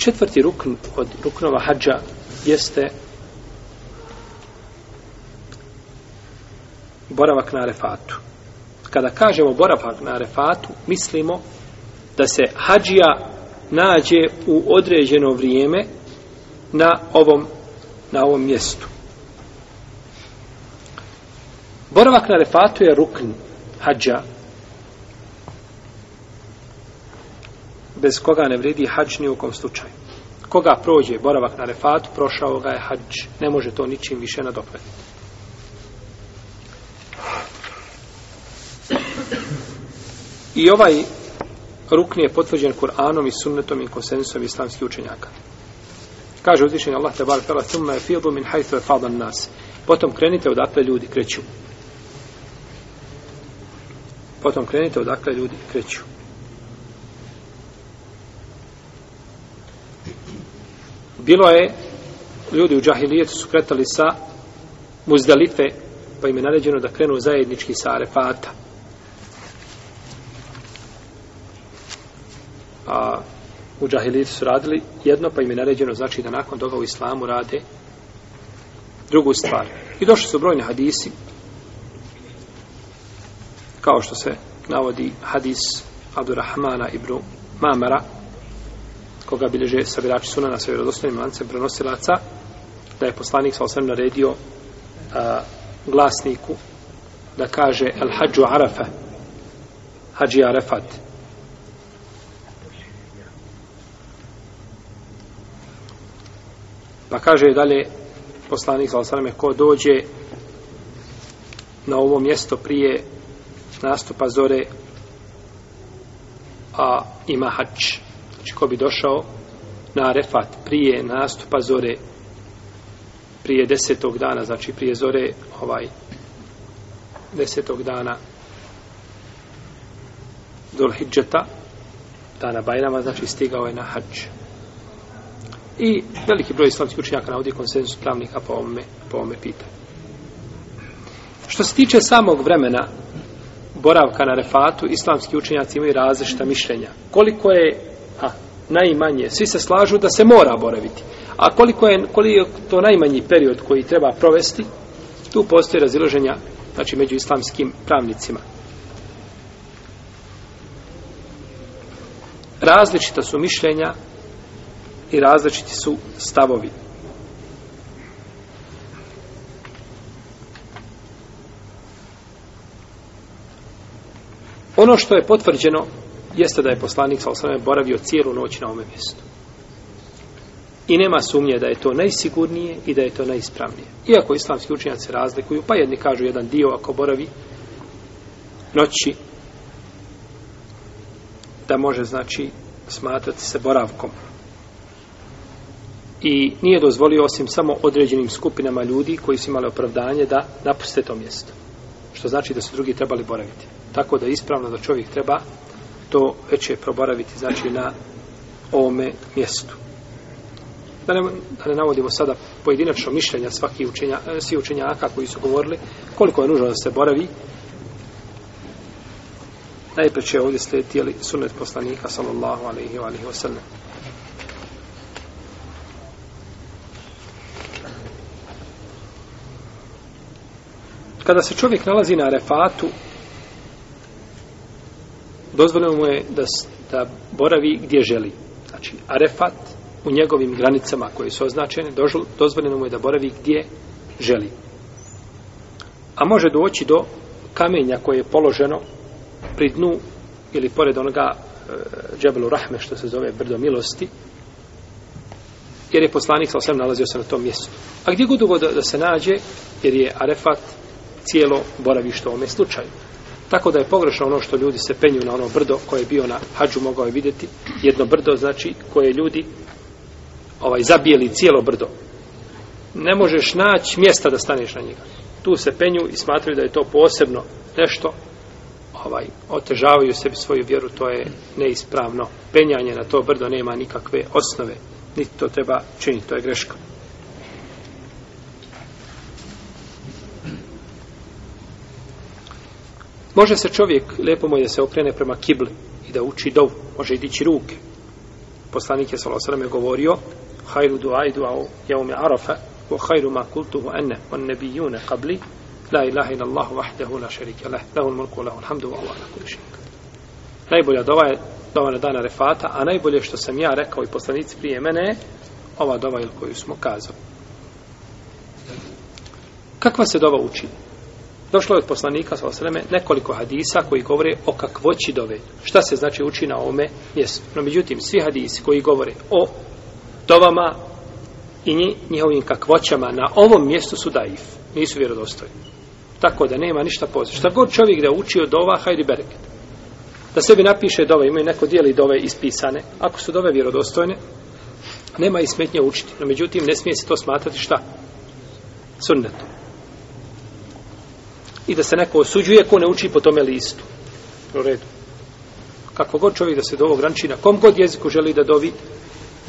Četvrti rukn od ruknova hađa jeste boravak na refatu. Kada kažemo boravak na refatu, mislimo da se hađija nađe u određeno vrijeme na ovom, na ovom mjestu. Boravak na refatu je rukn hađa, bez koga ne vredi hađ ni u kom slučaju. Koga prođe boravak na refatu, prošao ga je hađ, ne može to ničim više nadopratiti. I ovaj rukn je potvrđen Kur'anom i sunnetom i konsensom islamskih učenjaka. Kaže uzvišenje Allah te bar fela thumma yafidu min haythu yafadu nas. Potom krenite odakle ljudi kreću. Potom krenite odakle ljudi kreću. Bilo je, ljudi u džahilijetu su kretali sa muzdalife, pa im je naređeno da krenu zajednički sa arefata. A u džahilijetu su radili jedno, pa im je naređeno znači da nakon toga u islamu rade drugu stvar. I došli su brojni hadisi, kao što se navodi hadis Abdurrahmana ibn Mamara, koga bilježe sabirači suna na sve vjerodostojnim lancem prenosilaca, da je poslanik sa osvrem naredio a, glasniku da kaže El hađu arafa, hađi arafat. Pa kaže dalje poslanik sa osvrem ko dođe na ovo mjesto prije nastupa zore a ima hađi ko bi došao na Arefat prije nastupa zore prije desetog dana znači prije zore ovaj desetog dana Dol Hidžeta dana Bajrama znači stigao je na Hadž i veliki broj islamskih učenjaka navodi konsensus pravnika po ovome, po ovome pitanju što se tiče samog vremena boravka na Arefatu islamski učenjaci imaju različita mišljenja koliko je najmanje. Svi se slažu da se mora boraviti. A koliko je, koliko je to najmanji period koji treba provesti, tu postoje razilaženja znači, među islamskim pravnicima. Različita su mišljenja i različiti su stavovi. Ono što je potvrđeno jeste da je poslanik sa osvrame boravio cijelu noć na ome mjestu. I nema sumnje da je to najsigurnije i da je to najispravnije. Iako islamski učenjaci razlikuju, pa jedni kažu jedan dio ako boravi noći da može znači smatrati se boravkom. I nije dozvolio osim samo određenim skupinama ljudi koji su imali opravdanje da napuste to mjesto. Što znači da su drugi trebali boraviti. Tako da je ispravno da čovjek treba to već je proboraviti znači na ovome mjestu da ne, da ne navodimo sada pojedinačno mišljenja svaki učenja, e, svi učenjaka koji su govorili koliko je nužno da se boravi najpre će ovdje slijediti jeli, sunet poslanika sallallahu alaihi wa alaihi wa kada se čovjek nalazi na refatu dozvoljeno mu je da, da boravi gdje želi. Znači, Arefat u njegovim granicama koje su označene, dozvoljeno mu je da boravi gdje želi. A može doći do kamenja koje je položeno pri dnu ili pored onoga e, Džebelu Rahme, što se zove Brdo Milosti, jer je poslanik sa osem nalazio se na tom mjestu. A gdje god da, da se nađe, jer je Arefat cijelo boravište u ovome slučaju. Tako da je pogrešno ono što ljudi se penju na ono brdo koje je bio na hađu, mogao je vidjeti. Jedno brdo, znači, koje ljudi ovaj zabijeli cijelo brdo. Ne možeš naći mjesta da staneš na njega. Tu se penju i smatraju da je to posebno nešto. Ovaj, otežavaju sebi svoju vjeru, to je neispravno. Penjanje na to brdo nema nikakve osnove. Niti to treba činiti, to je greška. Može se čovjek, lepo moj, da se okrene prema kibli i da uči dov, može i dići ruke. Poslanik je s.a.v. je govorio Hajru du'a i du'a u jevme Arafa u hajru ma kultuhu ene on nebijune kabli la ilaha in Allahu vahdehu la šerike leh lehu mulku lehu alhamdu wa Allah lakul šink. Najbolja dova je dova na dana refata, a najbolje što sam ja rekao i poslanici prije mene ova dova ili koju smo kazali. Kakva se dova učili? Došlo je od poslanika sa osreme nekoliko hadisa koji govore o kakvoći dove. Šta se znači uči na ome mjestu? No, međutim, svi hadisi koji govore o dovama i njihovim kakvoćama na ovom mjestu su daif. Nisu vjerodostojni. Tako da nema ništa pozitivno. Šta god čovjek da uči od dova, hajdi bereket. Da sebi napiše dove, imaju neko dijeli dove ispisane. Ako su dove vjerodostojne, nema i smetnje učiti. No, međutim, ne smije se to smatrati šta? Sunnetom i da se neko osuđuje ko ne uči po tome listu. U redu. Kako god čovjek da se do ovog na kom god jeziku želi da dovi,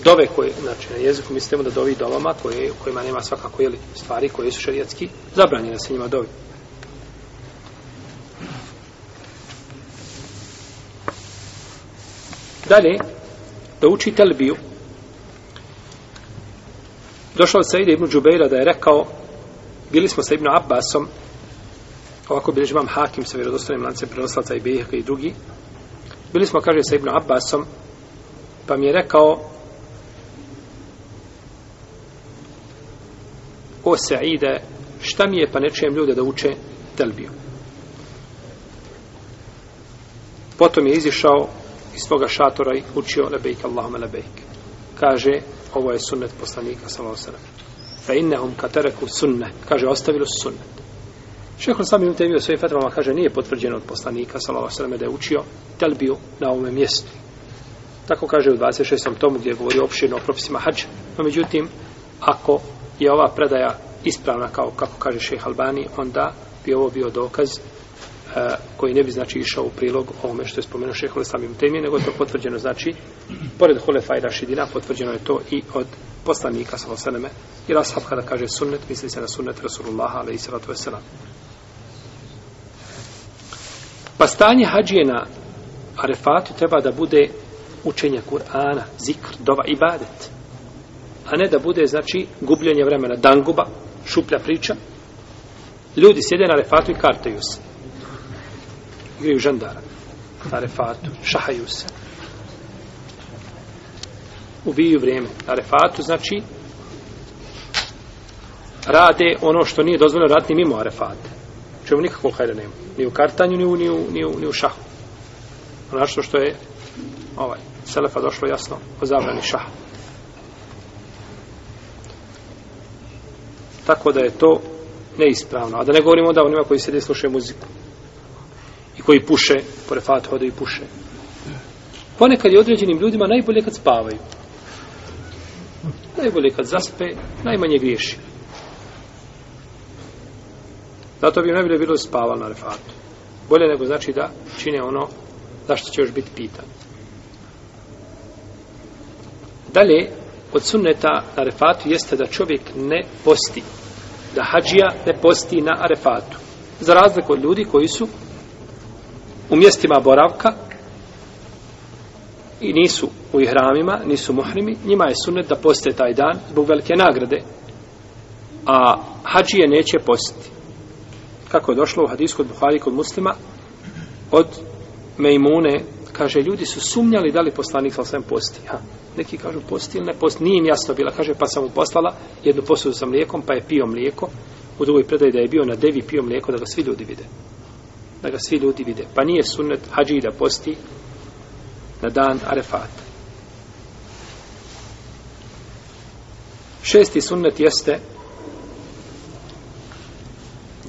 dove koje, znači na jeziku mislimo da dovi dovama koje, u kojima nema svakako jeli, stvari koje su šarijatski zabranjene da se njima dovi. Dalje, da uči telbiju. Došao se Ide Ibn Đubeira da je rekao, bili smo sa Ibn Abbasom, ovako bilježi imam hakim sa vjerodostojnim lancem prenoslaca i bejhaka i drugi. Bili smo, kaže, sa Ibn Abbasom, pa mi je rekao o Saide, šta mi je pa nečujem ljude da uče telbiju. Potom je izišao iz svoga šatora i učio lebejk Allahuma lebejk. Kaže, ovo je sunnet poslanika sallallahu alejhi ve sellem. Fa innahum kataraku sunne, kaže ostavilo su sunnet. Šehr sam im temio svoje fetvama, kaže, nije potvrđeno od poslanika, salava sveme, da je učio telbiju na ovome mjestu. Tako kaže u 26. tomu gdje govori opširno o propisima hađa. No, međutim, ako je ova predaja ispravna, kao kako kaže šehr Albani, onda bi ovo bio dokaz uh, koji ne bi znači išao u prilog ovome što je spomenuo šehr Hulestam im temije, nego je to potvrđeno, znači, pored Hulefa i Rašidina, potvrđeno je to i od poslanika, salava sveme, i rashab kada kaže sunnet, misli se na sunnet Rasulullaha, ali i salatu veselam. Pa stanje hađije na arefatu treba da bude učenje Kur'ana, zikr, dova, ibadet. A ne da bude, znači, gubljenje vremena, danguba, šuplja priča. Ljudi sjede na arefatu i kartaju se. Igraju žandara na arefatu, šahaju se. Ubiju vrijeme. Na arefatu, znači, rade ono što nije dozvoljeno raditi mimo arefate čemu nikakvog hajda nema. Ni u kartanju, ni u, ni u, ni u, ni u šahu. Našto ono što je ovaj, Selefa došlo jasno o zabrani šaha. Tako da je to neispravno. A da ne govorimo da onima koji sede i slušaju muziku. I koji puše, pored fat hode i puše. Ponekad je određenim ljudima najbolje kad spavaju. Najbolje kad zaspe, najmanje griješi. Zato bi im najbolje bilo spavali na refatu. Bolje nego znači da čine ono za što će još biti pitan. Dalje, od sunneta na refatu jeste da čovjek ne posti. Da hađija ne posti na arefatu. Za razliku od ljudi koji su u mjestima boravka i nisu u ihramima, nisu muhrimi, njima je sunnet da poste taj dan zbog velike nagrade. A hađije neće postiti kako je došlo u hadisku od Buhari kod muslima, od Mejmune, kaže, ljudi su sumnjali da li poslanik sa svem posti. Ha. Neki kažu posti ili ne posti, nije im jasno bila, kaže, pa sam mu poslala jednu posudu sa mlijekom, pa je pio mlijeko, u drugoj predaj da je bio na devi pio mlijeko, da ga svi ljudi vide. Da ga svi ljudi vide. Pa nije sunnet hađi da posti na dan arefat. Šesti sunnet jeste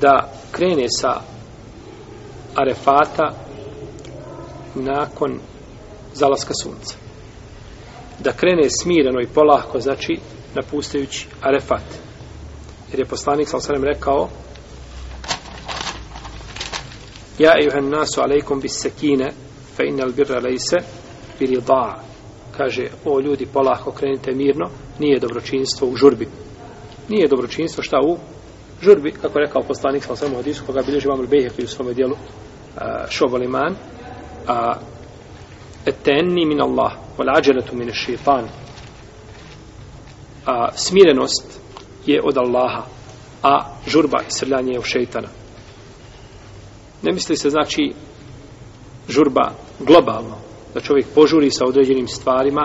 da krene sa Arefata nakon zalaska sunca. Da krene smireno i polahko, znači napustajući Arefat. Jer je poslanik sa osanem rekao Ja ejuhan nasu alejkom bis sekine fe inel birra lejse biri da'a. Kaže, o ljudi, polahko krenite mirno, nije dobročinstvo u žurbi. Nije dobročinstvo šta u žurbi, kako je rekao poslanik sa svemu hadisu, koga bilježi vam ulbejhek u svome dijelu šobol iman, a etenni min Allah, vol ađeletu min šeitan, a smirenost je od Allaha, a žurba i srljanje je u šeitana. Ne misli se znači žurba globalno, da čovjek požuri sa određenim stvarima,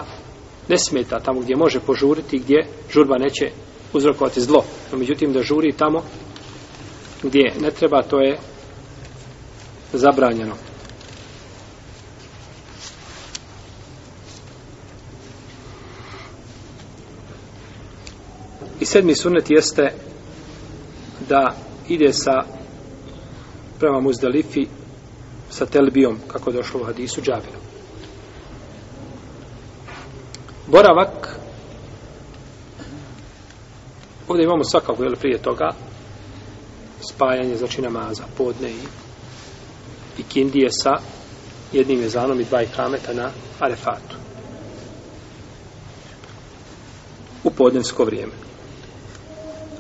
ne smeta tamo gdje može požuriti, gdje žurba neće uzrokovati zlo no međutim da žuri tamo gdje ne treba, to je zabranjeno. I sedmi sunet jeste da ide sa prema muzdalifi sa telbijom, kako je došlo u hadisu džabinu. Boravak Ovdje imamo svakako, jel, prije toga, spajanje, znači namaza, podne i, i kindije sa jednim jezanom i dva ikrameta na arefatu. U podnevsko vrijeme.